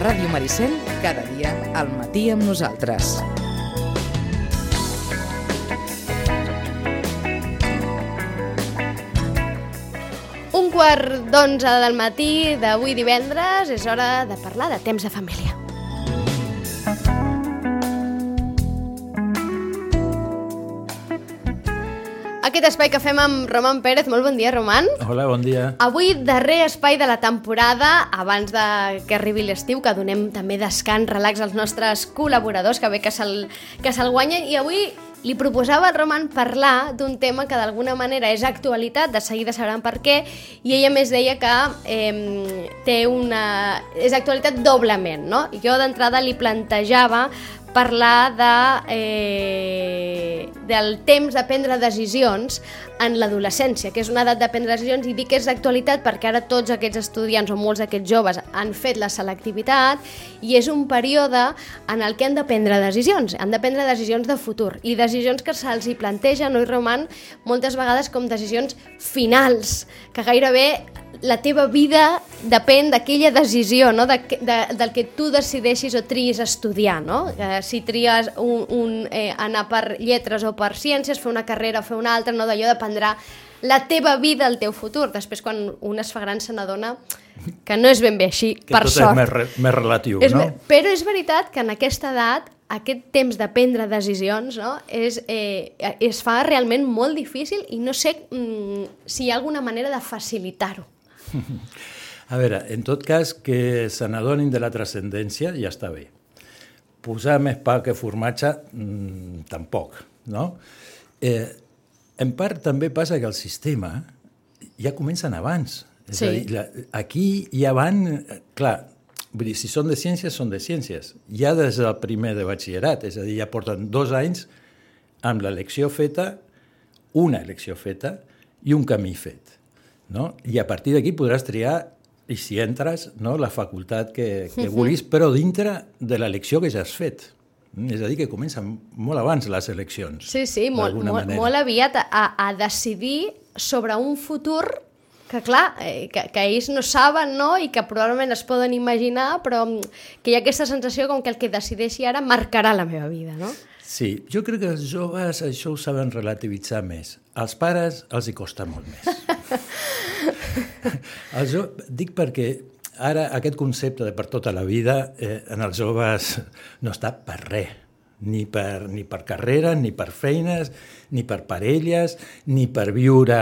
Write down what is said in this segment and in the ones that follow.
Ràdio Maricel, cada dia al matí amb nosaltres. Un quart d'onze del matí d'avui divendres és hora de parlar de temps de família. Aquest espai que fem amb Roman Pérez. Molt bon dia, Roman. Hola, bon dia. Avui, darrer espai de la temporada, abans de que arribi l'estiu, que donem també descans, relax als nostres col·laboradors, que bé que se'l se guanyen, i avui li proposava al Roman parlar d'un tema que d'alguna manera és actualitat, de seguida sabran per què, i ella més deia que eh, té una... és actualitat doblement, no? Jo d'entrada li plantejava parlar de, eh, del temps de prendre decisions en l'adolescència, que és una edat de prendre decisions i dic que és d'actualitat perquè ara tots aquests estudiants o molts d'aquests joves han fet la selectivitat i és un període en el que han de prendre decisions, han de prendre decisions de futur i decisions que se'ls hi plantegen, no roman, moltes vegades com decisions finals, que gairebé la teva vida depèn d'aquella decisió, no? de, de, del que tu decideixis o triïs estudiar. No? Eh, si tries un, un, eh, anar per lletres o per ciències, fer una carrera o fer una altra, no? d'allò dependrà la teva vida, el teu futur. Després, quan un es fa gran, se n'adona que no és ben bé així, que per tot sort. és més, re, més relatiu, És, no? Però és veritat que en aquesta edat aquest temps de prendre decisions no? és, eh, es fa realment molt difícil i no sé mm, si hi ha alguna manera de facilitar-ho. A veure, en tot cas, que se n'adonin de la transcendència ja està bé. Posar més pa que formatge, mmm, tampoc, no? Eh, en part també passa que el sistema ja comencen abans. És Sí. a dir, la, aquí ja van... Clar, vull dir, si són de ciències, són de ciències. Ja des del primer de batxillerat, és a dir, ja porten dos anys amb l'elecció feta, una elecció feta i un camí fet. No? I a partir d'aquí podràs triar, i si entres, no, la facultat que, que vulguis, però dintre de l'elecció que ja has fet. És a dir, que comencen molt abans les eleccions. Sí, sí, molt, molt, manera. molt aviat a, a decidir sobre un futur que, clar, eh, que, que ells no saben, no?, i que probablement es poden imaginar, però mm, que hi ha aquesta sensació com que el que decideixi ara marcarà la meva vida, no? Sí, jo crec que els joves això ho saben relativitzar més. Als pares els hi costa molt més. els jo... Dic perquè ara aquest concepte de per tota la vida eh, en els joves no està per res. Ni per, ni per carreres, ni per feines, ni per parelles, ni per viure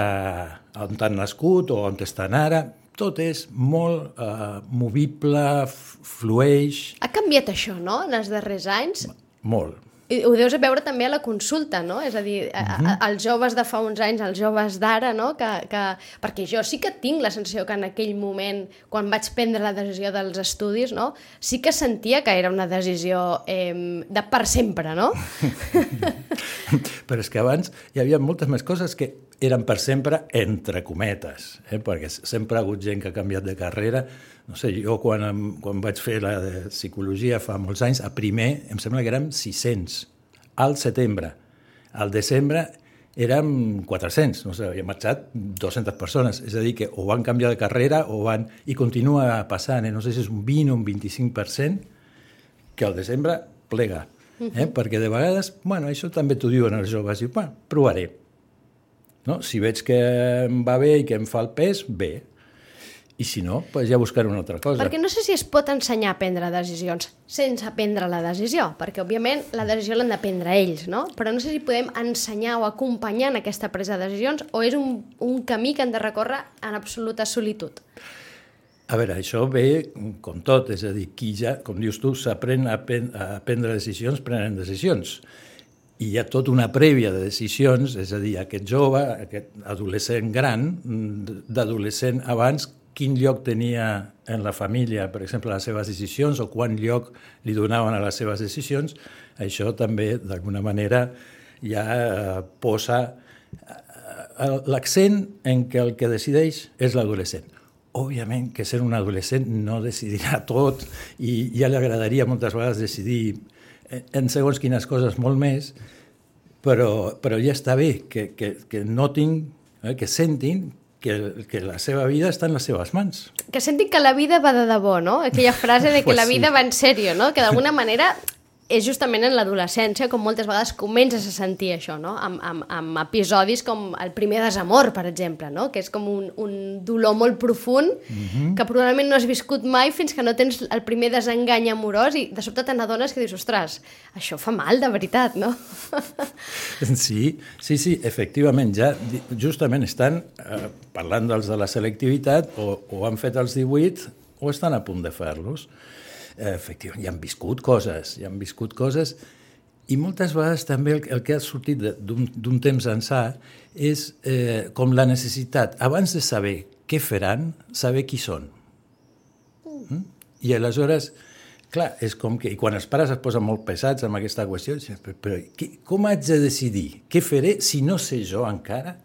on han nascut o on estan ara. Tot és molt eh, movible, flueix, Ha canviat això, no?, en els darrers anys? molt. I ho deus veure també a la consulta, no? És a dir, a, a, els joves de fa uns anys, els joves d'ara, no? Que, que, perquè jo sí que tinc la sensació que en aquell moment, quan vaig prendre la decisió dels estudis, no? Sí que sentia que era una decisió eh, de per sempre, no? Però és que abans hi havia moltes més coses que eren per sempre entre cometes, eh? perquè sempre ha hagut gent que ha canviat de carrera. No sé, jo quan, quan vaig fer la psicologia fa molts anys, a primer em sembla que érem 600, al setembre. Al desembre érem 400, no sé, havia marxat 200 persones, és a dir, que o van canviar de carrera o van... I continua passant, eh? no sé si és un 20 o un 25%, que al desembre plega. Eh? Perquè de vegades, bueno, això també t'ho diuen els joves, diu, bueno, provaré. No? Si veig que em va bé i que em fa el pes, bé. I si no, pues ja buscaré una altra cosa. Perquè no sé si es pot ensenyar a prendre decisions sense prendre la decisió, perquè òbviament la decisió l'han de prendre ells, no? Però no sé si podem ensenyar o acompanyar en aquesta presa de decisions o és un, un camí que han de recórrer en absoluta solitud. A veure, això ve com tot, és a dir, qui ja, com dius tu, s'aprèn a, a prendre decisions, prenen decisions. I hi ha tota una prèvia de decisions, és a dir, aquest jove, aquest adolescent gran, d'adolescent abans, quin lloc tenia en la família, per exemple, les seves decisions, o quant lloc li donaven a les seves decisions, això també, d'alguna manera, ja eh, posa eh, l'accent en que el que decideix és l'adolescent. Òbviament que ser un adolescent no decidirà tot i ja li agradaria moltes vegades decidir en segons quines coses molt més, però, però ja està bé que, que, que notin, eh, que sentin que, que la seva vida està en les seves mans. Que sentin que la vida va de debò, no? Aquella frase de que Pues la sí. vida va en sèrio, no? Que d'alguna manera és justament en l'adolescència com moltes vegades comences a sentir això, no? Amb, amb, amb episodis com el primer desamor, per exemple, no? Que és com un, un dolor molt profund Mhm. que probablement no has viscut mai fins que no tens el primer desengany amorós i de sobte te n'adones que dius, ostres, això fa mal de veritat, no? Sí, sí, sí, efectivament, ja justament estan eh, parlant dels de la selectivitat o, o han fet els 18 o estan a punt de fer-los. Eh, efectivament, ja han viscut coses, ja han viscut coses i moltes vegades també el, el que ha sortit d'un temps ençà és eh, com la necessitat, abans de saber què faran, saber qui són. Mm? I aleshores, clar, és com que... I quan els pares es posen molt pesats amb aquesta qüestió, però, però qui, com haig de decidir? Què faré si no sé jo encara?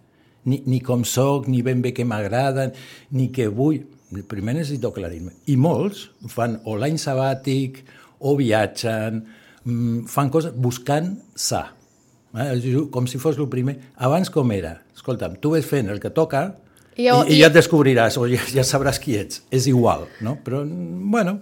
Ni, ni com sóc, ni ben bé què m'agraden, ni què vull. Primer necessito aclarir-me. I molts fan o l'any sabàtic, o viatgen, mm, fan coses buscant sa. Eh? Com si fos el primer. Abans com era? Escolta'm, tu ves fent el que toca I i, i, i- ja et descobriràs o ja, ja sabràs qui ets. És igual, no? Però, bueno,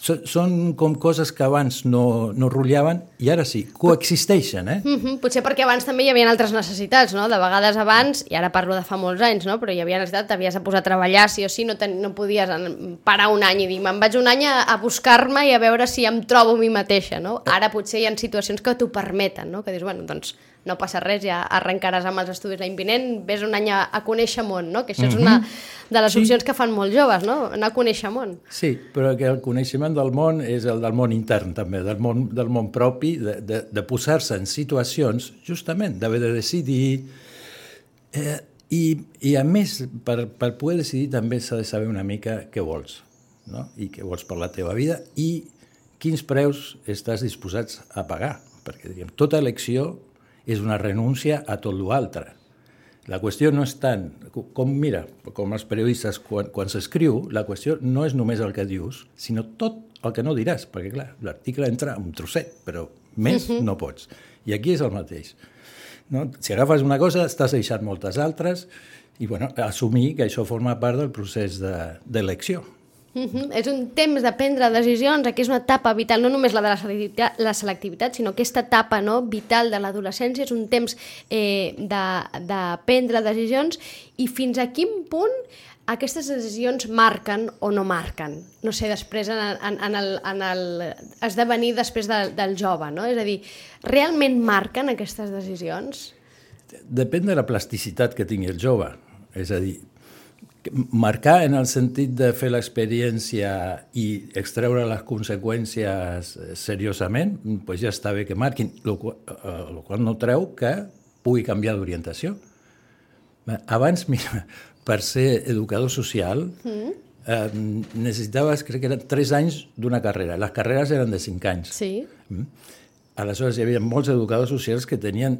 so, són com coses que abans no, no rotllaven i ara sí, coexisteixen, eh? Mm -hmm. Potser perquè abans també hi havia altres necessitats, no? De vegades abans, i ara parlo de fa molts anys, no? Però hi havia necessitat, t'havies de posar a treballar, sí o sí, no, ten, no podies parar un any i dir, me'n vaig un any a, a buscar-me i a veure si em trobo a mi mateixa, no? Ara potser hi ha situacions que t'ho permeten, no? Que dius, bueno, doncs no passa res, ja arrencaràs amb els estudis l'any vinent, ves un any a, a conèixer món, no? Que això és una de les opcions que fan molts joves, no? Anar a conèixer món. Sí, però que el coneixement del món és el del món intern també, del món, del món propi, de, de, de posar-se en situacions, justament, d'haver de decidir... Eh, i, I a més, per, per poder decidir també s'ha de saber una mica què vols, no? i què vols per la teva vida i quins preus estàs disposats a pagar, perquè diguem, tota elecció és una renúncia a tot l'altre. La qüestió no és tant, com mira, com els periodistes, quan, quan s'escriu, la qüestió no és només el que dius, sinó tot el que no diràs, perquè clar, l'article entra un trosset, però més uh -huh. no pots. I aquí és el mateix. No? Si agafes una cosa, estàs deixant moltes altres, i bueno, assumir que això forma part del procés de- d'elecció. De, Uh -huh. És un temps de prendre decisions, aquí és una etapa vital, no només la de la selectivitat, la selectivitat sinó aquesta etapa no, vital de l'adolescència, és un temps eh, de, de prendre decisions i fins a quin punt aquestes decisions marquen o no marquen. No sé, després en, en, en, el, en el esdevenir després de, del jove, no? És a dir, realment marquen aquestes decisions? Depèn de la plasticitat que tingui el jove. És a dir, marcar en el sentit de fer l'experiència i extreure les conseqüències eh, seriosament, doncs ja està bé que marquin, el qual, eh, lo qual no treu que pugui canviar d'orientació. Eh, Abans, mira, per ser educador social, mm. eh, necessitaves, crec que eren 3 anys d'una carrera. Les carreres eren de 5 anys. Sí. Mm. Aleshores, hi havia molts educadors socials que tenien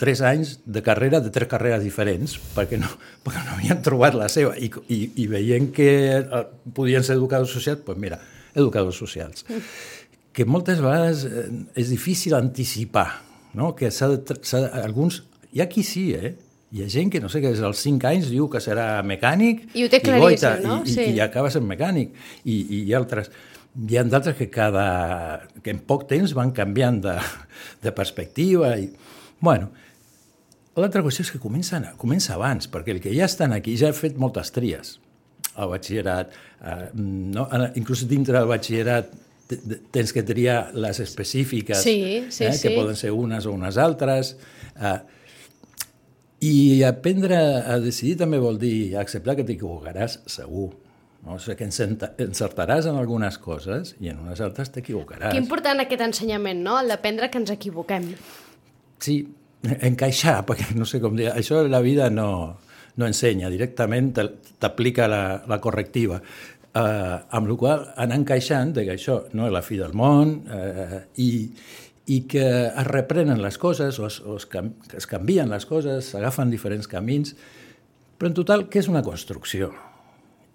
tres anys de carrera, de tres carreres diferents, perquè no, perquè no havien trobat la seva. I, i, i veient que eh, podien ser educadors socials, doncs mira, educadors socials. Que moltes vegades eh, és difícil anticipar, no? que s'ha de, de, alguns, hi ha qui sí, eh? Hi ha gent que, no sé, que des dels 5 anys diu que serà mecànic I ho té goita, claríssim, no? i, Sí. i, i acaba sent mecànic. I, i ha altres... Hi ha d'altres que, cada, que en poc temps van canviant de, de perspectiva. I, bueno, l'altra qüestió és que comencen, comença abans, perquè el que ja estan aquí ja ha fet moltes tries. El batxillerat, eh, no? Inclús dintre del batxillerat te- te- tens que triar les específiques, Sí, sí, eh, sí. que poden ser unes o unes altres. Eh, I aprendre a decidir també vol dir acceptar que t'equivocaràs segur. No? O sigui, que encertaràs en algunes coses i en unes altres t'equivocaràs. Que important aquest ensenyament, no? El d'aprendre que ens equivoquem. Sí, encaixar, perquè no sé com dir, això la vida no, no ensenya, directament t'aplica la, la correctiva. Uh, amb la qual cosa, anar encaixant de que això no és la fi del món uh, i, i que es reprenen les coses o es, o es, que es canvien les coses, s'agafen diferents camins, però en total, què és una construcció?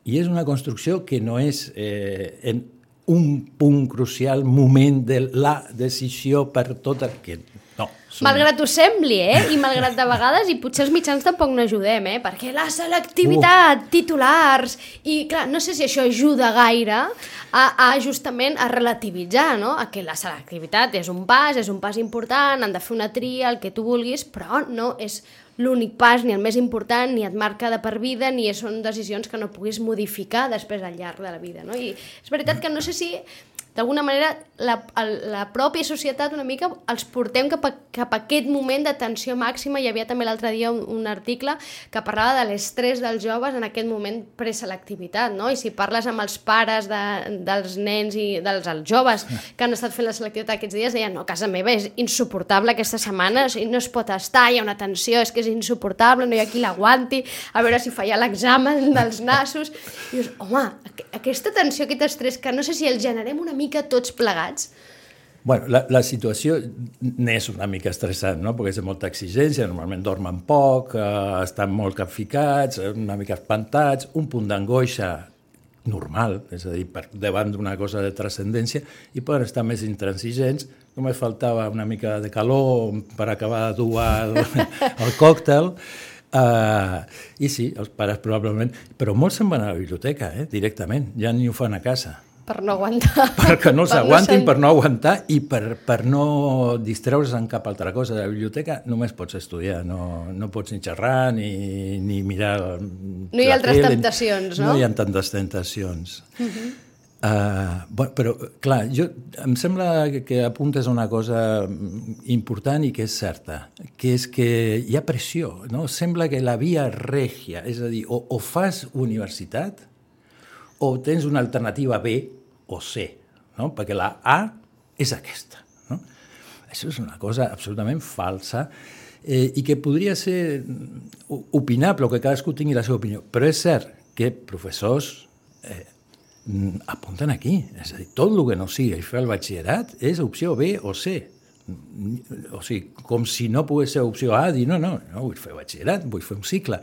I és una construcció que no és eh, en un punt crucial, moment de la decisió per tot el que No, són- Malgrat ho sembli, eh? I malgrat de vegades, i potser els mitjans tampoc no ajudem, eh? Perquè la selectivitat, titulars... I, clar, no sé si això ajuda gaire a, a justament a relativitzar, no? A que la selectivitat és un pas, és un pas important, han de fer una tria, el que tu vulguis, però no és l'únic pas, ni el més important, ni et marca de per vida, ni són decisions que no puguis modificar després al llarg de la vida, no? I és veritat que no sé si d'alguna manera la, la pròpia societat una mica els portem cap a, cap a aquest moment de tensió màxima. Hi havia també l'altre dia un, un article que parlava de l'estrès dels joves en aquest moment preselectivitat, no? I si parles amb els pares de, dels nens i dels els joves que han estat fent la selectivitat aquests dies, deien, no, casa meva és insuportable aquesta setmana, o sigui, no es pot estar, hi ha una tensió, és que és insuportable, no hi ha qui l'aguanti, a veure si falla l'examen dels nassos. I dius, home, aqu aquesta tensió, aquest estrès, que no sé si el generem una mica tots plegats, Bueno, la, la situació n'és una mica estressant, no? perquè és molta exigència, normalment dormen poc, eh, estan molt capficats, eh, una mica espantats, un punt d'angoixa normal, és a dir, per davant d'una cosa de transcendència, i poden estar més intransigents, només faltava una mica de calor per acabar de dur el, el còctel, Uh, I sí, els pares probablement... Però molts se'n van a la biblioteca, eh, directament, ja ni ho fan a casa per no aguantar. perquè no Per s'aguantin, sen- per no aguantar i per, per no distreure's en cap altra cosa. A la biblioteca només pots estudiar, no, no pots ni xerrar ni, ni mirar No hi ha altres tele. temptacions, no? No hi ha tantes tentacions. Uh -huh. uh, bueno, però, clar, jo, em sembla que, que apuntes a una cosa important i que és certa, que és que hi ha pressió, no? Sembla que la via regia, és a dir, o, o fas universitat, o tens una alternativa B o C, no? perquè la A és aquesta. No? Això és una cosa absolutament falsa eh, i que podria ser opinable, que cadascú tingui la seva opinió, però és cert que professors eh, apunten aquí, és a dir, tot el que no sigui fer el batxillerat és opció B o C. O sigui, com si no pogués ser opció A, dir no, no, no vull fer batxillerat, vull fer un cicle.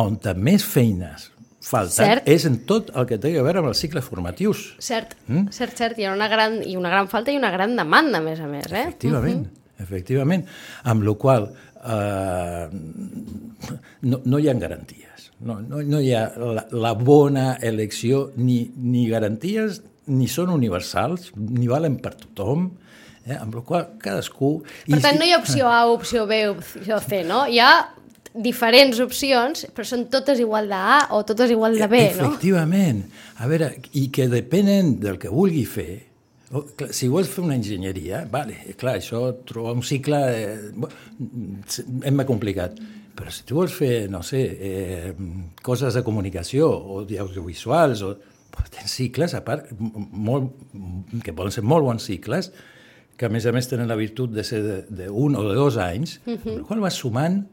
On més feines falten Cert. és en tot el que té a veure amb els cicles formatius. Cert, mm? cert, cert. Hi ha una gran, i una gran falta i una gran demanda, a més a més. Eh? Efectivament, uh -huh. efectivament. Amb la qual eh, no, no hi ha garanties. No, no, no hi ha la, la bona elecció, ni, ni garanties, ni són universals, ni valen per tothom, eh? amb la qual cadascú... Per tant, no hi ha opció A, opció B, opció C, no? Hi ha diferents opcions, però són totes igual de A o totes igual de B, no? Efectivament. A veure, i que depenen del que vulgui fer, o, clar, si vols fer una enginyeria, vale, clar, això, trobar un cicle eh, més complicat. Però si tu vols fer, no sé, eh, coses de comunicació o d'audiovisuals, o, pues, tens cicles, a part, molt, que poden ser molt bons cicles, que a més a més tenen la virtut de ser d'un o de dos anys, uh -huh. amb la qual vas sumant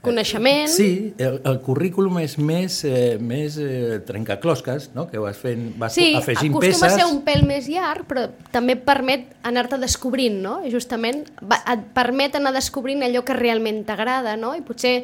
Coneixement, Sí, el, el currículum és més, eh, més eh, trencaclosques, no? que vas fent, vas sí, afegint acostuma peces... a ser un pèl més llarg, però també et permet anar-te descobrint, no? I justament va, et permet anar descobrint allò que realment t'agrada, no? I potser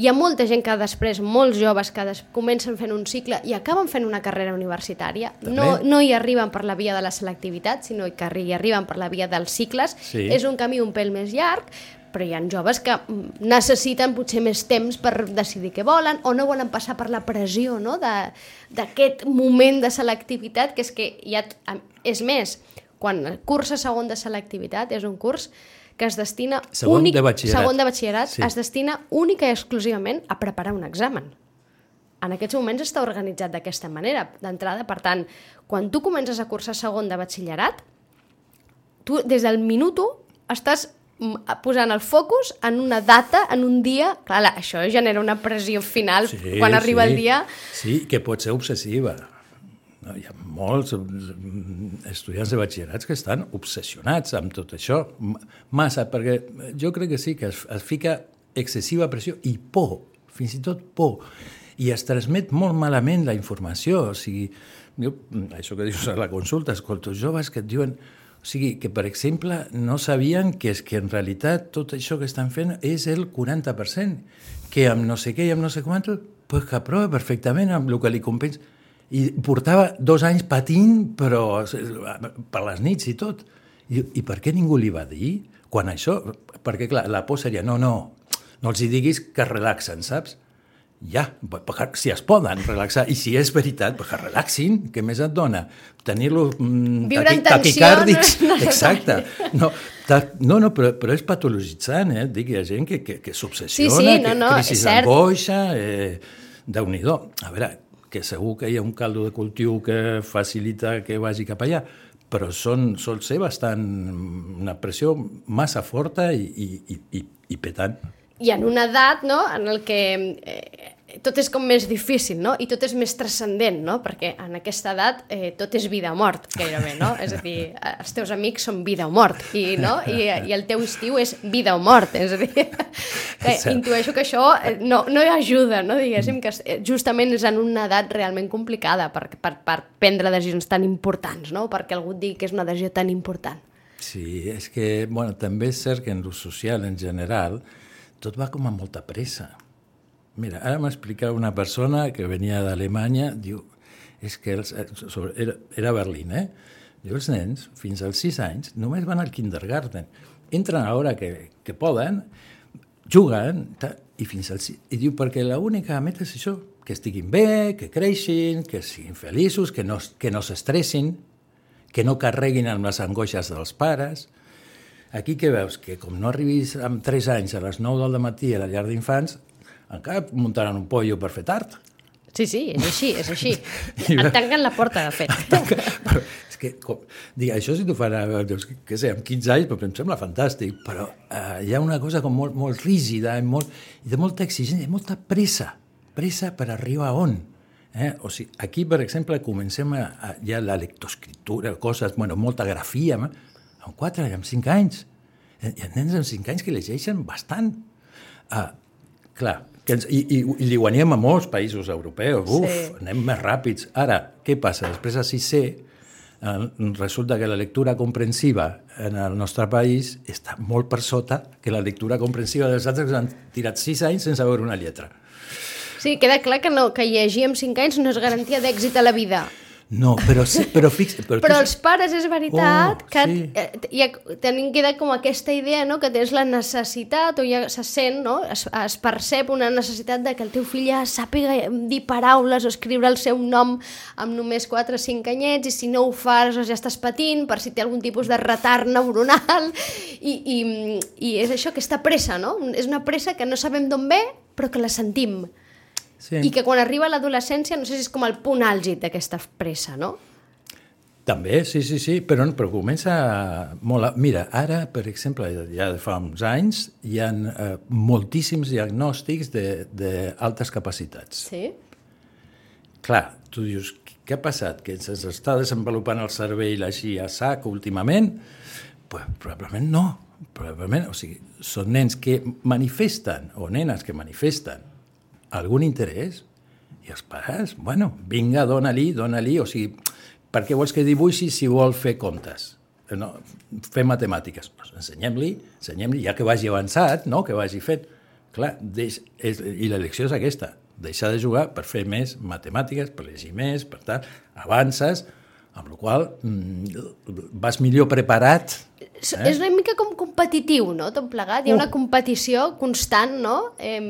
hi ha molta gent que després, molts joves que des, comencen fent un cicle i acaben fent una carrera universitària. No, També. no hi arriben per la via de la selectivitat, sinó que hi arriben per la via dels cicles. Sí. És un camí un pèl més llarg, però hi ha joves que mm, necessiten potser més temps per decidir què volen o no volen passar per la pressió no? d'aquest moment de selectivitat, que és que ha, és més, quan cursa segon de selectivitat és un curs que es destina Segon únic, de batxillerat. segon de batxillerat Sí. es destina única i exclusivament a preparar un examen. En aquests moments està organitzat d'aquesta manera, d'entrada. Per tant, quan tu comences a cursar segon de batxillerat, tu des del minut 1 estàs posant el focus en una data, en un dia... Clar, la- això genera una pressió final quan arriba sí. el dia. Sí, que pot ser obsessiva. No, hi ha molts mm, estudiants de batxillerats que estan obsessionats amb tot això. Massa, perquè jo crec que sí, que es, es fica excessiva pressió i por, fins i tot por. I es transmet molt malament la informació. O sigui, jo, això que dius a la consulta, escolto joves que et diuen o sigui, que, per exemple, no sabien que és que en realitat tot això que estan fent és el 40%, que amb no sé què i amb no sé quant, pues que aprova perfectament amb el que li compensa. I portava dos anys patint, però per les nits i tot. I, I per què ningú li va dir? Quan això... Perquè, clar, la por seria, no, no, no els hi diguis que relaxen, saps? Ja, si es poden relaxar, i si és veritat, perquè relaxin, què més et dona? Tenir-lo mm, taqui- taquicàrdics, no exacte. No, ta, no, no però, però és patologitzant, eh? Dic, hi ha gent que, que, que s'obsessiona, Sí, sí, no, que no, crisi és cert. d'angoixa, eh, déu nhi A veure, que segur que hi ha un caldo de cultiu que facilita que vagi cap allà, però són, sol ser bastant una pressió massa forta i, i, i, i, i petant. I en una edat, no?, en el que eh, tot és com més difícil, no?, i tot és més transcendent, no?, perquè en aquesta edat eh, tot és vida o mort, gairebé, no? És a dir, eh, els teus amics són vida o mort, i, no? I, i el teu estiu és vida o mort, és a dir, que cert. intueixo que això eh, no, no hi ajuda, no?, diguéssim, que eh, justament és en una edat realment complicada per, per, per prendre decisions tan importants, no?, perquè algú et digui que és una decisió tan important. Sí, és que, bueno, també és cert que en lo social en general tot va com amb molta pressa. Mira, ara m'explicava una persona que venia d'Alemanya, diu, és que els, eh, sobre, era, era a Berlín, eh? Diu, els nens, fins als 6 anys, només van al kindergarten. Entren a l'hora que, que poden, juguen, i fins al 6... I diu, perquè l'única meta és això, que estiguin bé, que creixin, que siguin feliços, que no, que no s'estressin, que no carreguin amb les angoixes dels pares. Aquí què veus? Que com no arribis amb 3 anys a les 9 del matí a la llar d'infants, encara muntaran un pollo per fer tard. Sí, sí, és així, és així. Et tanquen la porta, de fet. però és que, com, dic, això si t'ho fan, a- doncs, què sé, amb 15 anys, però em sembla fantàstic, però eh, hi ha una cosa com molt, molt rígida i, molt, i de molta exigència, i molta pressa, pressa per arribar a on. Eh? O sigui, aquí, per exemple, comencem a, a, ja la lectoescriptura, coses, bueno, molta grafia, ma- amb 4 i amb 5 anys. Eh, Hi ha nens amb 5 anys que llegeixen bastant. Ah, clar, que ens, i, i, i li guanyem a molts països europeus, uf, sí. anem més ràpids. Ara, què passa? Després a 6C, eh, resulta que la lectura comprensiva en el nostre país està molt per sota que la lectura comprensiva dels altres que han tirat 6 anys sense veure una lletra. Sí, queda clar que, no, que llegir amb 5 anys no és garantia d'èxit a la vida. No, però, sí, però fix... Però, Però els pares és veritat Oh, que sí. eh, ja tenim queda com aquesta idea no? que tens la necessitat o ja se sent, no? es, es percep una necessitat de que el teu fill ja sàpiga dir paraules o escriure el seu nom amb només 4 o 5 anyets i si no ho fa aleshores ja estàs patint per si té algun tipus de retard neuronal i, i, i és això, aquesta pressa, no? És una pressa que no sabem d'on ve però que la sentim. Sí. I que quan arriba l'adolescència, no sé si és com el punt àlgid d'aquesta pressa, no? També, sí, sí, sí, però, però comença molt... A... Mira, ara, per exemple, ja de fa uns anys, hi ha eh, moltíssims diagnòstics d'altes capacitats. Sí. Clar, tu dius, què ha passat? Que se'ns està desenvolupant el cervell així a sac últimament? Pues, probablement no. Probablement, o sigui, són nens que manifesten, o nenes que manifesten algun interès, i els pares, bueno, vinga, dona-li, dona-li, o sigui, per què vols que dibuixi si vol fer comptes? No, fer matemàtiques. Pues ensenyem-li, ensenyem-li, ja que vagi avançat, no? que vagi fet. Clar, deix, és, i l'elecció és aquesta, deixar de jugar per fer més matemàtiques, per llegir més, per tant, avances, amb la qual mm, vas millor preparat. Eh? És una mica com competitiu, no?, tot plegat. Hi ha una competició constant, no?, eh,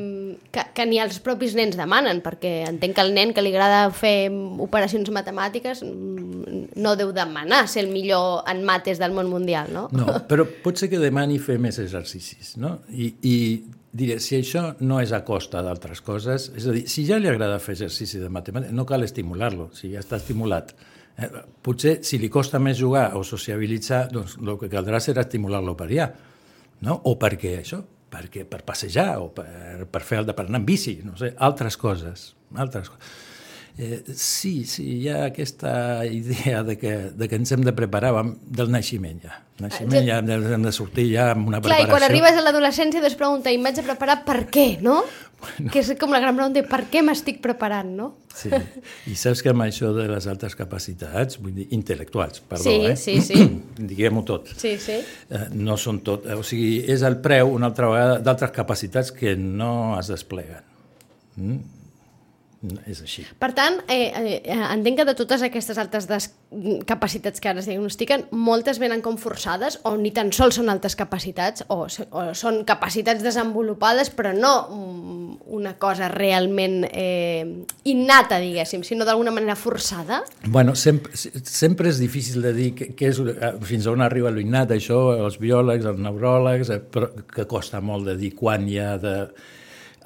que, que ni els propis nens demanen, perquè entenc que el nen que li agrada fer operacions matemàtiques mm, no deu demanar ser el millor en mates del món mundial, no? No, però pot ser que demani fer més exercicis, no? I, i diré, si això no és a costa d'altres coses, és a dir, si ja li agrada fer exercici de matemàtiques, no cal estimular-lo, si ja està estimulat. Eh, potser, si li costa més jugar o sociabilitzar, doncs el que caldrà serà estimular-lo per allà, no? O perquè això, perquè per passejar o per, per fer el de per anar en bici, no sé, altres coses, altres coses. Eh, sí, sí, hi ha aquesta idea de que, de que ens hem de preparar vam- del naixement ja. Naixement ja hem de, hem de sortir ja amb una Clar, i preparació. quan arribes a l'adolescència es pregunta, i m'haig de preparar per què, no? Bueno. Que és com la gran pregunta, per què m'estic preparant, no? Sí. I saps que amb això de les altes capacitats, vull dir, intel·lectuals, perdó, Sí, eh? sí, sí. Diguem-ho tot. Sí, sí. Eh, no són tot, o sigui, és el preu, una altra vegada, d'altres capacitats que no es despleguen. Mm? És així. Per tant, eh, eh, entenc que de totes aquestes altes des capacitats que ara es diagnostiquen, moltes venen com forçades o ni tan sols són altes capacitats o, o són capacitats desenvolupades però no mm, una cosa realment eh, innata, diguéssim, sinó d'alguna manera forçada? Bueno, sempre, sempre és difícil de dir què, és, eh, fins on arriba l'innat, això, els biòlegs, els neuròlegs, eh, però que costa molt de dir quan hi ha de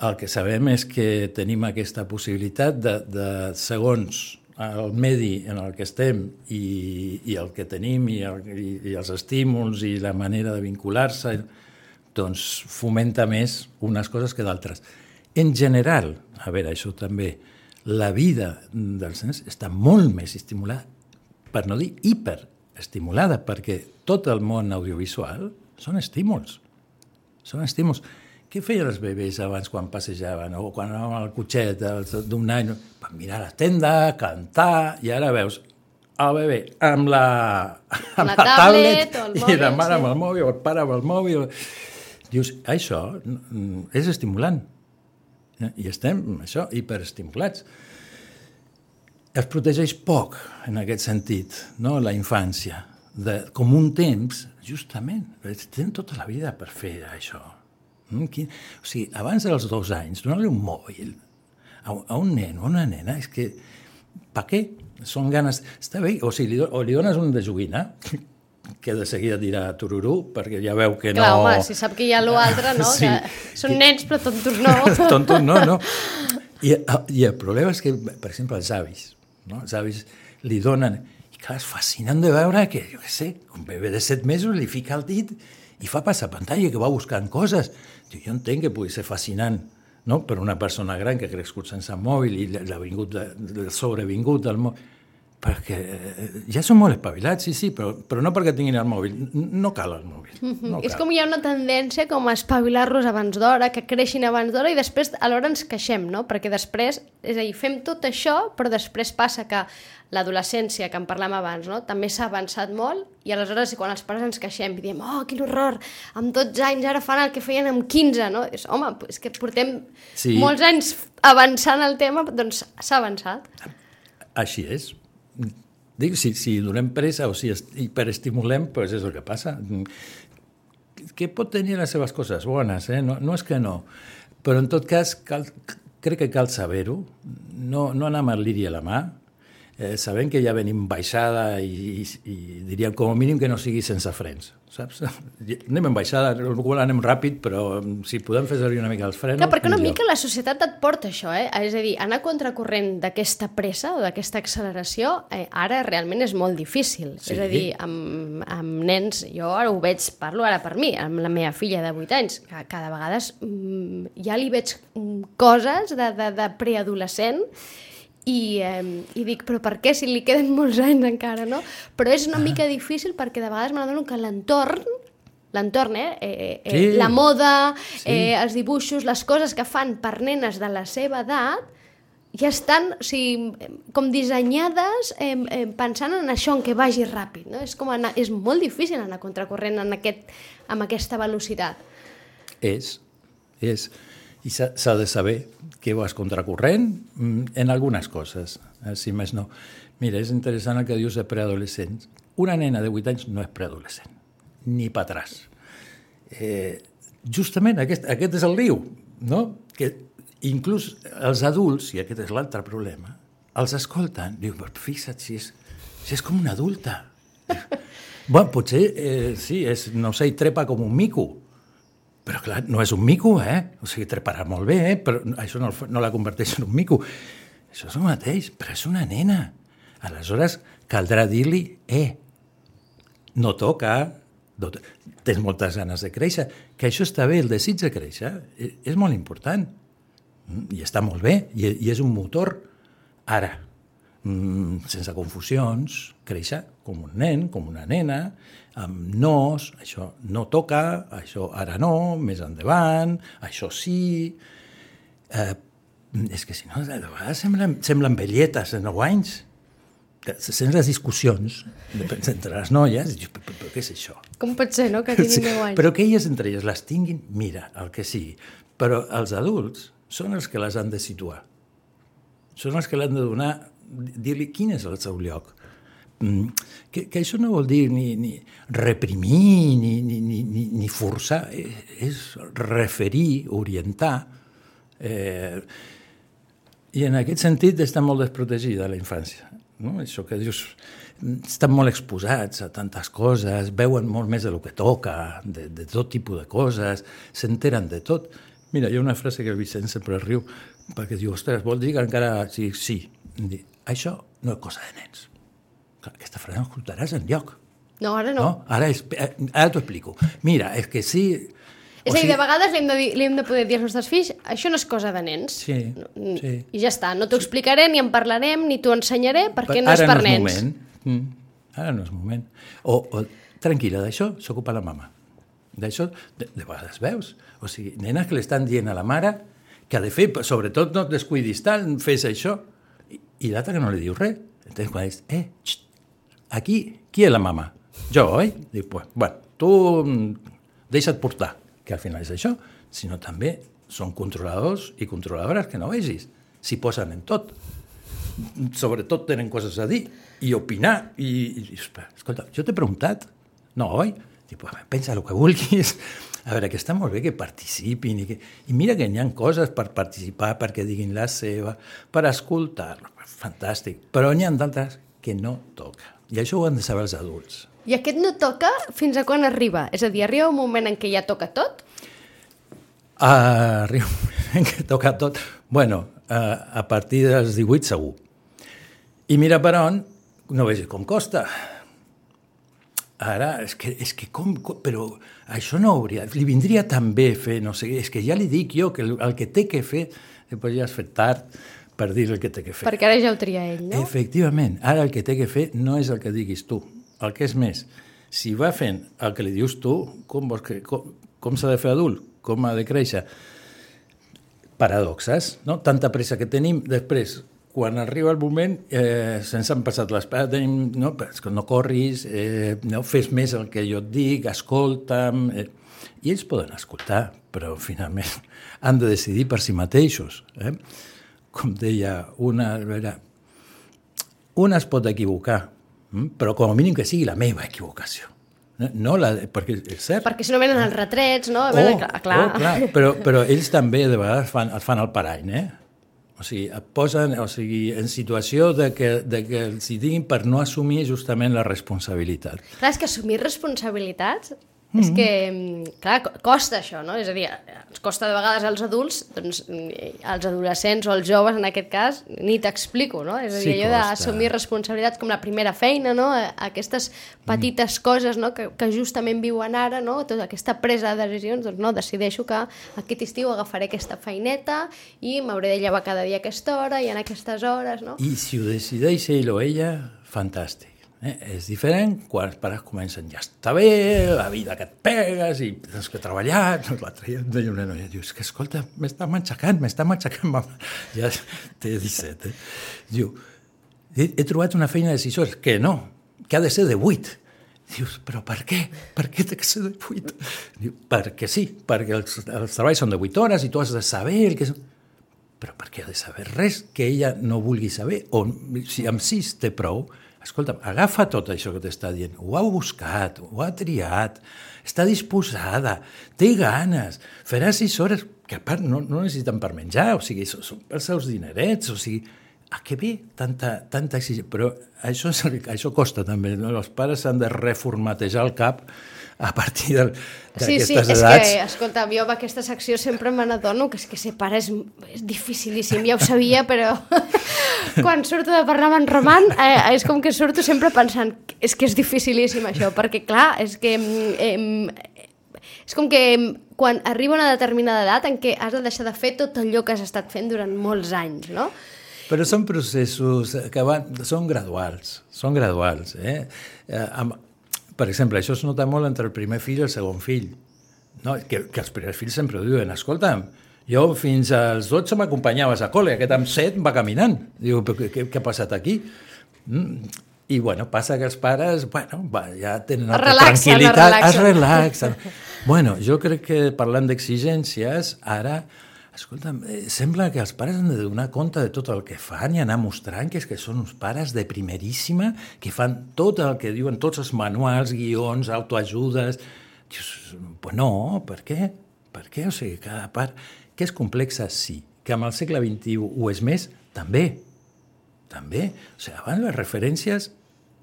el que sabem és que tenim aquesta possibilitat de, de segons el medi en el que estem i, i el que tenim i, el, i, i els estímuls i la manera de vincular-se, doncs fomenta més unes coses que d'altres. En general, a veure, això també, la vida dels nens està molt més estimulada, per no dir hiperestimulada, perquè tot el món audiovisual són estímuls. Són estímuls. Què feien els bebès abans quan passejaven o quan anàvem al cotxet d'un any? Per mirar la tenda, cantar, i ara veus el bebè amb la, amb la, la tablet, tablet mòbil, i la mare sí. amb el mòbil, el pare amb el mòbil. Dius, això és estimulant. I estem, això, hiperestimulats. Es protegeix poc, en aquest sentit, no? la infància, de, com un temps, justament, tenen tota la vida per fer això Mm, quin... O sigui, abans dels dos anys, donar-li un mòbil a, a un nen o una nena, és que... Per què? Són ganes... Està bé, o sigui, li, o li dones un de joguina, que de seguida dirà tururú, perquè ja veu que Clar, no... home, si sap que hi ha l'altre, no? sí, que són nens, però tontos no. tontos no, no. I, I el problema és que, per exemple, els avis, no? els avis li donen... I clar, és fascinant de veure que, jo què sé, un bebè de set mesos li fica el dit i fa passar pantalla, que va buscant coses. Jo entenc que pugui ser fascinant no? per una persona gran que ha crescut sense mòbil i l'ha vingut, de, sobrevingut del mòbil, perquè eh, ja són molt espavilats, sí, sí, però, però no perquè tinguin el mòbil, no cal el mòbil. Mm -hmm. no cal. És com hi ha una tendència com a espavilar-los abans d'hora, que creixin abans d'hora i després alhora ens queixem, no? Perquè després, és a dir, fem tot això, però després passa que l'adolescència, que en parlem abans, no? també s'ha avançat molt i aleshores quan els pares ens queixem i diem oh, quin horror, amb 12 anys ara fan el que feien amb 15, no? És, home, és que portem sí. molts anys avançant el tema, doncs s'ha avançat. Així és. Dic, si, si donem pressa o si hiperestimulem, doncs és el que passa. Que pot tenir les seves coses bones, eh? no, no és que no. Però en tot cas, cal, crec que cal saber-ho, no, no anar amb el liri a la mà, eh, sabent que ja venim baixada i, i, i diríem com a mínim que no sigui sense frens, saps? Anem en baixada, anem ràpid, però mm, si podem fer servir una mica els frens... Clar, perquè una millor. mica la societat et porta això, eh? És a dir, anar contracorrent d'aquesta pressa o d'aquesta acceleració eh, ara realment és molt difícil. Sí. És a dir, amb, amb nens, jo ara ho veig, parlo ara per mi, amb la meva filla de 8 anys, que cada vegada mm, ja li veig mm, coses de, de, de preadolescent i, eh, i dic, però per què si li queden molts anys encara, no? Però és una ah. mica difícil perquè de vegades m'adono que l'entorn l'entorn, eh? eh, eh sí. la moda, sí. eh, els dibuixos, les coses que fan per nenes de la seva edat, ja estan o sigui, com dissenyades eh, eh, pensant en això, en que vagi ràpid. No? És, com anar, és molt difícil anar contracorrent en aquest, amb aquesta velocitat. És, és. I s'ha de saber que vas contracorrent mm, en algunes coses, eh, si més no. Mira, és interessant el que dius de preadolescents. Una nena de 8 anys no és preadolescent, ni pa atràs. Eh, justament aquest, aquest és el riu, no? que inclús els adults, i aquest és l'altre problema, els escolten, diu, fixa't si és, si és com una adulta. bueno, potser, eh, sí, és, no sé, trepa com un mico, però clar, no és un mico, eh? O sigui, treparà molt bé, eh? Però això no, no la converteix en un mico. Això és el mateix, però és una nena. Aleshores, caldrà dir-li, eh, no toca, tens moltes ganes de créixer, que això està bé, el desig de créixer eh, és molt important mm, i està molt bé, i, i és un motor. Ara, mm, sense confusions, créixer com un nen, com una nena, amb nos, això no toca, això ara no, més endavant, això sí... Eh, és que si no, de vegades semblen, semblen velletes de 9 anys. Sents les discussions entre les noies, i dius, però, però, què és això? Com pot ser, no?, que tinguin 10 anys. Però que elles entre elles les tinguin, mira, el que sigui. Però els adults són els que les han de situar. són els que l'han de donar, dir-li quin és el seu lloc. Mm, que, que això no vol dir ni, ni reprimir ni, ni, ni, ni, forçar, és referir, orientar. Eh, I en aquest sentit està molt desprotegida la infància. No? Això que dius, estan molt exposats a tantes coses, veuen molt més del que toca, de, de tot tipus de coses, s'enteren de tot. Mira, hi ha una frase que el Vicent sempre riu, perquè diu, ostres, vol dir que encara... Sí, sí. Això no és cosa de nens. Aquesta frase no escoltaràs en lloc. No, ara no. no? Ara, és, eh, ara t'ho explico. Mira, és que sí... És a dir, de vegades li hem, de dir, li hem de poder dir als nostres fills això no és cosa de nens. Sí, sí. I ja està, no t'ho explicaré, ni en parlarem, ni t'ho ensenyaré, perquè no és per no és nens. Moment. Mm. Ara no és moment. O, o tranquil·la, d'això s'ocupa la mama. D'això, de, de vegades veus. O sigui, nenes que li estan dient a la mare que ha de fer, sobretot no et descuidis tant, fes això. I, l'altre que no li diu res. Entonces, quan dius, eh, xt, aquí, qui és la mama? Jo, oi? Dic, pues, bueno, tu mm, deixa't portar que al final és això, sinó també són controladors i controladores que no vegis, s'hi posen en tot. Sobretot tenen coses a dir i opinar. I, i escolta, jo t'he preguntat, no, oi? Dic, pensa el que vulguis. A veure, que està molt bé que participin i, que... i mira que hi ha coses per participar, perquè diguin la seva, per escoltar, fantàstic. Però n'hi ha d'altres que no toca. I això ho han de saber els adults. I aquest no toca fins a quan arriba? És a dir, arriba un moment en què ja toca tot? Uh, arriba un moment en què toca tot. Bueno, uh, a partir dels 18 segur. I mira per on, no vegi com costa. Ara, és que, és que com, com, però això no hauria, li vindria tan bé fer, no sé, és que ja li dic jo que el, el que té que fer, després ja has fet tard per dir el que té que fer. Perquè ara ja ho tria ell, no? Efectivament, ara el que té que fer no és el que diguis tu, el que és més, si va fent el que li dius tu, com, vols que, com, com s'ha de fer adult? Com ha de créixer? Paradoxes, no? Tanta pressa que tenim, després, quan arriba el moment, eh, se'ns han passat les tenim, no, no corris, eh, no, fes més el que jo et dic, escolta'm... Eh, I ells poden escoltar, però finalment han de decidir per si mateixos. Eh? Com deia una... Veure, una es pot equivocar, Mm? però com a mínim que sigui la meva equivocació. No la, perquè és cert. Perquè si no venen els retrets, no? Oh, clar, clar. Oh, clar. Però, però ells també de vegades fan, et fan el parany, eh? O sigui, et posen o sigui, en situació de que, de que els hi diguin per no assumir justament la responsabilitat. Clar, és que assumir responsabilitats Mm -hmm. És que, clar, costa això, no? És a dir, ens costa de vegades als adults, doncs als adolescents o als joves, en aquest cas, ni t'explico, no? És a dir, sí, allò d'assumir responsabilitats com la primera feina, no? Aquestes petites mm. coses, no?, que, que justament viuen ara, no? Tota aquesta presa de decisions, doncs no, decideixo que aquest estiu agafaré aquesta feineta i m'hauré de llevar cada dia a aquesta hora i en aquestes hores, no? I si ho decideix ell o ella, fantàstic. Eh? És diferent quan els pares comencen, ja està bé, la vida que et pegues i tens que treballar. L'altre dia em deia una noia, diu, que escolta, m'està matxacant, m'està matxacant, mama. Ja té 17, eh? Diu, he, he trobat una feina de 6 hores, que no, que ha de ser de 8. Dius, però per què? Per què té que ser de 8? Diu, perquè sí, perquè els, els treballs són de 8 hores i tu has de saber el que és... Però per què ha de saber res que ella no vulgui saber? O si amb 6 té prou, escolta'm, agafa tot això que t'està dient, ho ha buscat, ho ha triat, està disposada, té ganes, farà sis hores, que a part no, no necessiten per menjar, o sigui, són els seus dinerets, o sigui, a què ve tanta, tanta exigència? Però això, és, això costa també, no? els pares s'han de reformatejar el cap a partir d'aquestes sí, sí, edats. Sí, és que, escolta, jo amb aquesta secció sempre me n'adono que és que ser pare és, és dificilíssim, ja ho sabia, però quan surto de parlar amb en Roman eh, és com que surto sempre pensant és que és dificilíssim això, perquè clar, és que eh, és com que quan arriba una determinada edat en què has de deixar de fer tot allò que has estat fent durant molts anys, no? Però són processos que van, són graduals, són graduals. Eh? Eh, amb, per exemple, això es nota molt entre el primer fill i el segon fill. No? Que, que els primers fills sempre ho diuen, escolta'm, jo fins als 12 m'acompanyaves a col·le, aquest amb 7 va caminant. Diu, què, què, què ha passat aquí? Mm. I, bueno, passa que els pares, bueno, va, ja tenen altra relaxen, tranquil·litat, relaxen. es relaxen. bueno, jo crec que parlant d'exigències, ara Escolta'm, eh, sembla que els pares han de donar compte de tot el que fan i anar mostrant que és que són uns pares de primeríssima, que fan tot el que diuen tots els manuals, guions, autoajudes... Dius, pues no, per què? Per què? O sigui, cada part... Que és complexa, sí. Que amb el segle XXI ho és més, també. També. O sigui, abans les referències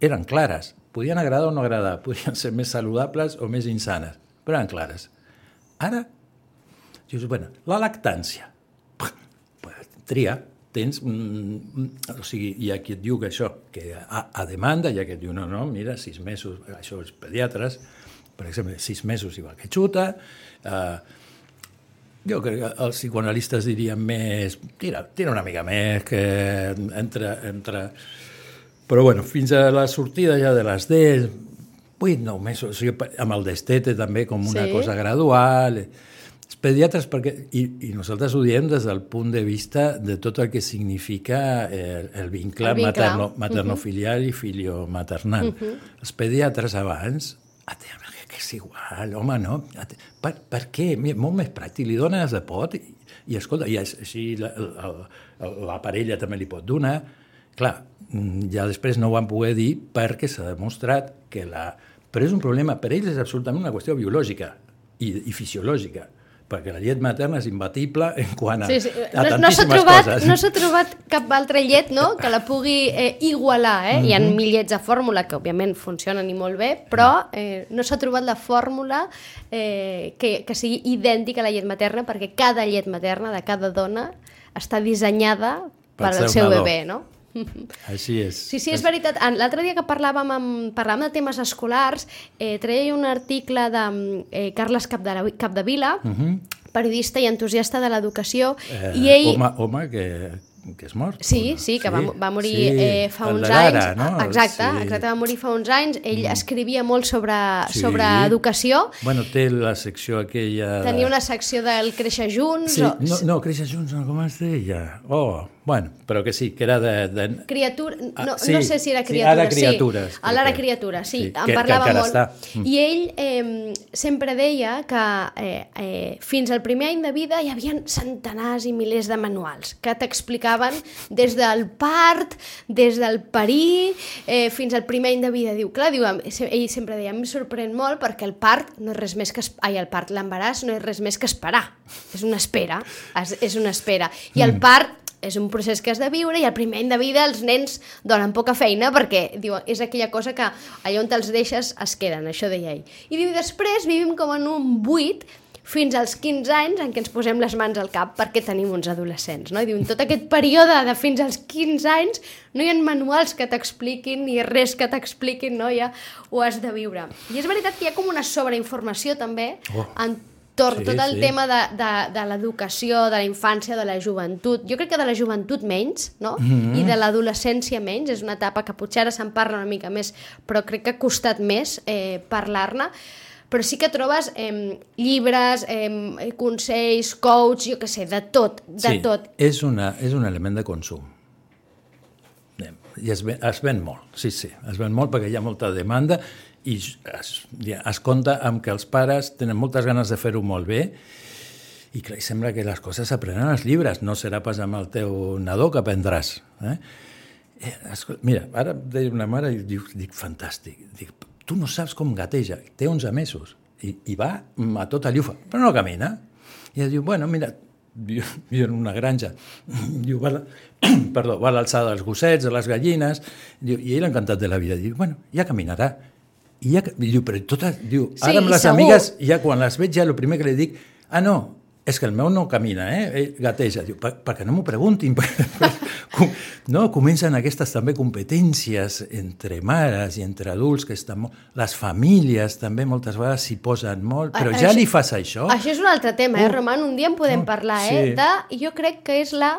eren clares. Podien agradar o no agradar, podien ser més saludables o més insanes, però eren clares. Ara Dius, bueno, la lactància. Pues, tria, tens... Mm, o sigui, hi ha qui et diu que això, que a, a demanda, hi ha qui et diu, no, no, mira, sis mesos, això els pediatres, per exemple, sis mesos igual que xuta, eh, jo crec que els psicoanalistes dirien més, tira, tira una mica més, que entre, entre... Però bueno, fins a la sortida ja de les 10, 8, 9 mesos, o sigui, amb el destete també com una Sí. cosa gradual, els pediatres, perquè, i, i nosaltres ho diem des del punt de vista de tot el que significa el, el vincle, El vincle. materno, maternofilial i filiomaternal. Els pediatres abans, que és igual, home, no? Per, per què? Molt més pràctic, li dones de pot i, i escolta, i així la, la, la parella també li pot donar. Clar, mm, ja després no ho van poder dir perquè s'ha demostrat que la... Però és un problema, per ells és absolutament una qüestió biològica i, i fisiològica, perquè la llet materna és imbatible en quant a, Sí, sí. a No, no s'ha trobat, coses. no s'ha trobat cap altra llet no? que la pugui eh, igualar. Eh? Hi ha Mhm. mil llets de fórmula que, òbviament, funcionen i molt bé, però eh, no s'ha trobat la fórmula eh, que, que sigui idèntica a la llet materna, perquè cada llet materna de cada dona està dissenyada Per al seu nadó. bebè, no? Així és. Sí, sí, és veritat. En- L'altre dia que parlàvem, amb, parlàvem de temes escolars, eh, treia un article de eh, Carles Capdevila, Uh -huh. periodista i entusiasta de l'educació, eh, i ell... Home, home que, que és mort. Sí, no? sí, que va, va morir sí, eh, fa el uns anys. No? Exacte, Sí. exacte, va morir fa uns anys. Ell escrivia molt sobre, Sí. sobre educació. Bueno, té la secció aquella... Tenia una secció del Créixer Junts. Sí, o... no, no, Créixer Junts, no, com es deia? Oh, bueno, però que sí, que era de... de... Criatura, no, Ah, sí, no sé si era sí, criatura. ara criatures, Sí, crec a l'ara que- criatura, sí, sí, en que- que parlava encara molt. està. Mm. I ell eh, sempre deia que eh, eh, fins al primer any de vida hi havia centenars i milers de manuals que t'explicaven des del part, des del parir, eh, fins al primer any de vida. Diu, clar, diu, ell sempre deia, em sorprèn molt perquè el part no és res més que... Ai, el part, l'embaràs no és res més que esperar. És una espera, és, és una espera. I el part és un procés que has de viure i al primer any de vida els nens donen poca feina perquè diu, és aquella cosa que allà on te'ls deixes es queden, això deia ell. I diu, després vivim com en un buit fins als 15 anys en què ens posem les mans al cap perquè tenim uns adolescents. No? I diu, en tot aquest període de fins als 15 anys no hi ha manuals que t'expliquin ni res que t'expliquin, no? ja ho has de viure. I és veritat que hi ha com una sobreinformació també Oh. en Sí, tot, el sí. tema de, de, de l'educació, de la infància, de la joventut. Jo crec que de la joventut menys, no? Mm. -hmm. I de l'adolescència menys. És una etapa que potser ara se'n parla una mica més, però crec que ha costat més eh, parlar-ne. Però sí que trobes eh, llibres, eh, consells, coach, jo què sé, de tot, de sí, tot. És, una, és un element de consum. I es ven, es ven molt, sí, sí, es ven molt perquè hi ha molta demanda i es, es compta amb que els pares tenen moltes ganes de fer-ho molt bé i clar, sembla que les coses s'aprenen als llibres, no serà pas amb el teu nadó que aprendràs. Eh? Eh, mira, ara deia una mare i dic, dic fantàstic, dic, tu no saps com gateja, té 11 mesos i, i va a tota llufa, però no camina. I ella diu, bueno, mira, viu, viu en una granja, diu, va, perdó, va a l'alçada dels gossets, de les gallines, diu, i ell encantat de la vida, diu, bueno, ja caminarà. I ja, diu, però totes, diu, Sí, ara amb les segur. amigues, ja quan les veig, ja el primer que li dic, ah, no, és que el meu no camina, eh? Ell gateja. Diu, per, perquè no m'ho preguntin. No, comencen aquestes també competències entre mares i entre adults, que estan molt... Les famílies també moltes vegades s'hi posen molt, però A- ja això- li fas això? Això és un altre tema, eh, Uh. Roman? Un dia en podem Uh, parlar, eh? sí. De, jo crec que és la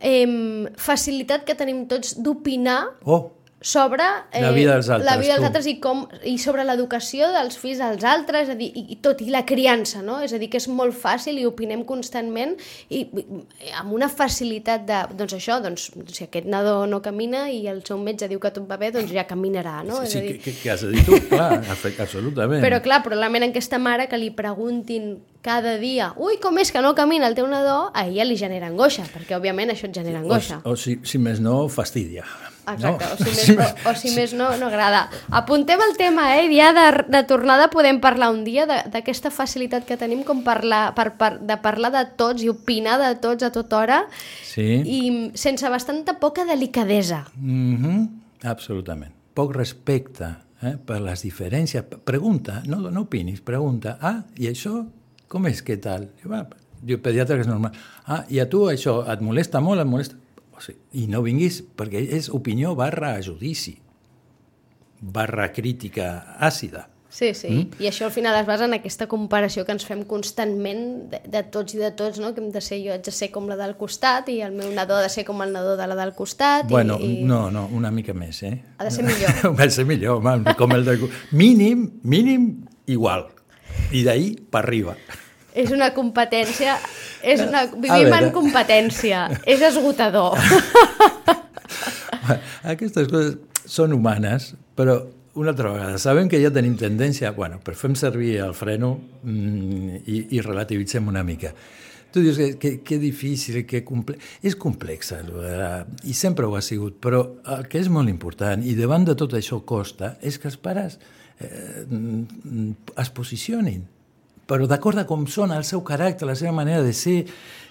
eh, facilitat que tenim tots d'opinar Oh, sobre eh, La vida dels altres, la vida dels tu. altres i, com, i sobre l'educació dels fills dels altres, és a dir, i, i tot, i la criança, no? És a dir, que és molt fàcil i opinem constantment i, i amb una facilitat de, doncs això, doncs, si aquest nadó no camina i el seu metge diu que tot va bé, doncs ja caminarà, no? sí, és a sí, dir, què, què has de dir tu? Clar, absolutament. però clar, probablement aquesta mare que li preguntin cada dia, ui, com és que no camina el teu nadó, a ella li genera angoixa, perquè òbviament això et genera angoixa. O, o si, si més no, fastidia. Exacte, no? o, si més, o, o si més no, no agrada. Apuntem el tema, eh? Ja de, de tornada podem parlar un dia d'aquesta facilitat que tenim com parlar, per, per, de parlar de tots i opinar de tots a tota hora Sí. i sense bastanta poca delicadesa. Mm -hmm, absolutament. Poc respecte eh, per les diferències. Pregunta, no, no opinis, pregunta. Ah, i això com és, què tal? Diu, ah, diu pediatre que és normal. Ah, i a tu això et molesta molt, et molesta... O sigui, I no vinguis, perquè és opinió barra judici, barra crítica àcida. Sí, sí. Mm? I això al final es basa en aquesta comparació que ens fem constantment de, de tots i de tots, no? Que hem de ser, jo haig de ser com la del costat i el meu nadó ha de ser com el nadó de la del costat. Bueno, i, i... no, no, una mica més, eh? Ha de ser millor. ha de ser millor, home, com el de... Mínim, mínim, igual. I d'ahir per arriba. És una competència... És una... Vivim en competència. És esgotador. Aquestes coses són humanes, però una altra vegada, sabem que ja tenim tendència, bueno, però fem servir el freno mm, i, i relativitzem una mica. Tu dius que, que, que difícil, que comple... és complexa, la... i sempre ho ha sigut, però el que és molt important, i davant de tot això costa, és que els pares eh, mm, es posicionin però d'acord a com són, el seu caràcter, la seva manera de ser,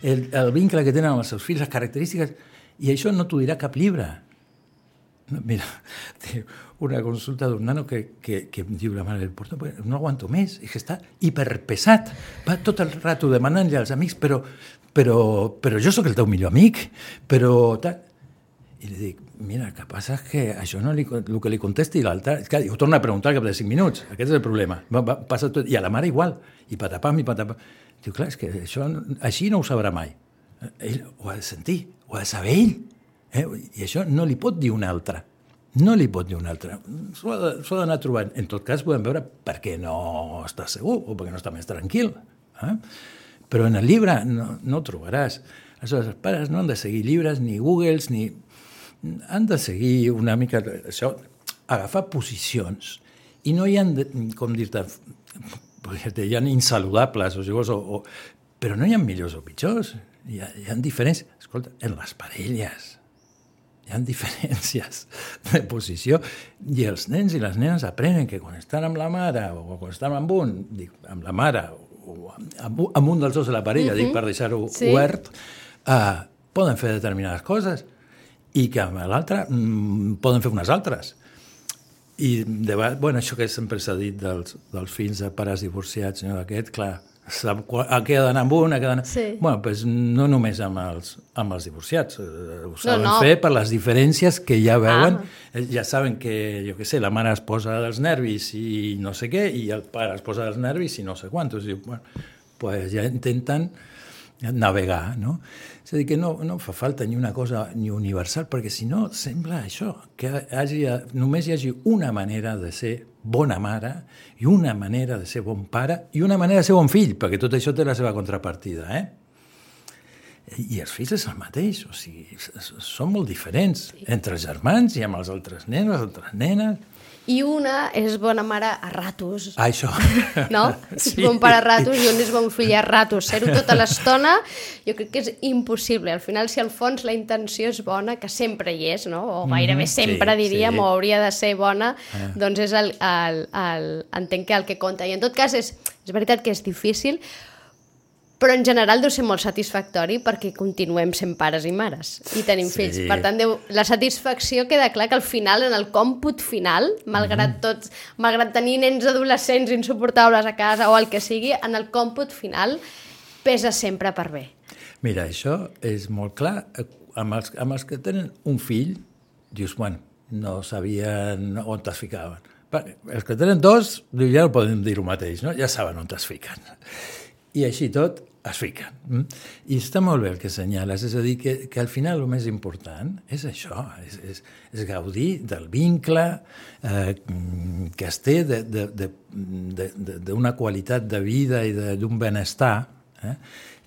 el, el vincle que tenen amb els seus fills, les característiques, i això no t'ho dirà cap llibre. Mira, una consulta d'un nano que, que, que em diu la mare porto, no aguanto més, és que està hiperpesat, va tot el rato demanant-li als amics, però, però, però jo sóc el teu millor amic, però... Tal. I li dic, mira, el que passa és que això no li, el que li contesti l'altre... És que ho torna a preguntar cap de 5 minuts, aquest és el problema. Va, va, passa tot, I a la mare igual, i patapam, i patapam. Diu, clar, és que això, així no ho sabrà mai. Ell ho ha de sentir, ho ha de saber ell. Eh? I això no li pot dir un altre. No li pot dir un altre. S'ho ha d'anar trobant. En tot cas, podem veure per què no està segur o perquè no està més tranquil. Eh? Però en el llibre no, no ho trobaràs. Aleshores, els pares no han de seguir llibres, ni Googles, ni... Han de seguir una mica això, agafar posicions. I no hi ha, de, com dir-te, hi ha insaludables, o, o, o, però no hi ha millors o pitjors. Hi ha, hi ha diferències. Escolta, en les parelles, hi ha diferències de posició i els nens i les nenes aprenen que quan estan amb la mare o quan estan amb un, dic, amb la mare o amb, amb un dels dos de la parella, uh -huh. dic per deixar-ho Sí. sí. obert, uh, poden fer determinades coses i que amb l'altre mm, poden fer unes altres. I de, bueno, això que sempre s'ha dit dels, dels fills de pares divorciats, no? aquest, clar, sap qua- a què ha d'anar amb un, a què ha. Sí. Bueno, pues no només amb els, amb els divorciats, eh, ho saben no. fer per les diferències que ja veuen, Ah. eh, ja saben que, jo què sé, la mare es posa dels nervis i no sé què, i el pare es posa dels nervis i no sé quantos. Diu, bueno, pues ja intenten navegar, no? És a dir, que no, no fa falta ni una cosa ni universal, perquè si no sembla això, que hagi, només hi hagi una manera de ser bona mare i una manera de ser bon pare i una manera de ser bon fill, perquè tot això té la seva contrapartida, eh? I els fills és el mateix, o sigui, són molt diferents entre els germans i amb els altres nens, les altres nenes. I una és bona mare a ratos. Ah, això. No? Sí. És bon pare a ratos i un és bon fill a ratos. Ser-ho tota l'estona jo crec que és impossible. Al final, si al fons la intenció és bona, que sempre hi és, no? o gairebé Mhm, sempre sí, diríem, sí. o hauria de ser bona, doncs és el, el, el, entenc que el que compta. I en tot cas, és, és veritat que és difícil, però en general deu ser molt satisfactori perquè continuem sent pares i mares i tenim Sí. fills. Per tant, deu, la satisfacció queda clar que al final, en el còmput final, malgrat tot, malgrat tenir nens adolescents insuportables a casa o el que sigui, en el còmput final pesa sempre per bé. Mira, això és molt clar. Amb els, amb els que tenen un fill, dius, bueno, no sabien on es ficaven. Els que tenen dos, ja no poden dir el mateix, no? ja saben on es fiquen. I així tot es fiquen. mm? I està molt bé el que assenyales, és a dir, que, que al final el més important és això, és, és, és gaudir del vincle eh, que es té d'una qualitat de vida i d'un benestar, eh?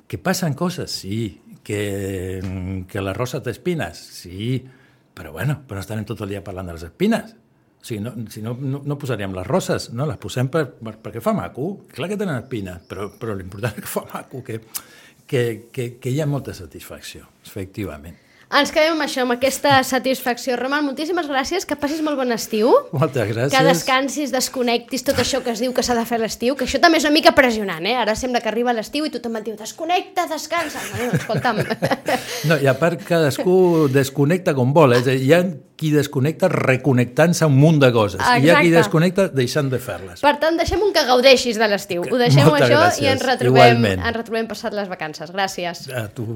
que passen coses, sí, que, que la rosa té espines, sí, però bueno, però estarem tot el dia parlant de les espines. Sigui, no, si no, no, no posaríem les roses, no? les posem per, per, perquè fa maco. Clar que tenen espina, però, però l'important és que fa maco, que, que, que, que hi ha molta satisfacció, efectivament. Ens quedem amb això, amb aquesta satisfacció. Roman, moltíssimes gràcies, que passis molt bon estiu. Moltes gràcies. Que descansis, desconnectis tot això que es diu que s'ha de fer a l'estiu, que això també és una mica pressionant, eh? Ara sembla que arriba l'estiu i tothom et diu desconnecta, descansa. No, no, escolta'm. No, i a part cadascú desconnecta com vol, eh? és a dir, hi ha qui desconnecta reconnectant-se un munt de coses, i hi ha qui Exacte. desconnecta deixant de fer-les. Per tant, deixem un que gaudeixis de l'estiu. Ho deixem Moltes això gràcies. i ens retrobem, Igualment. ens retrobem passat les vacances. Gràcies. A tu.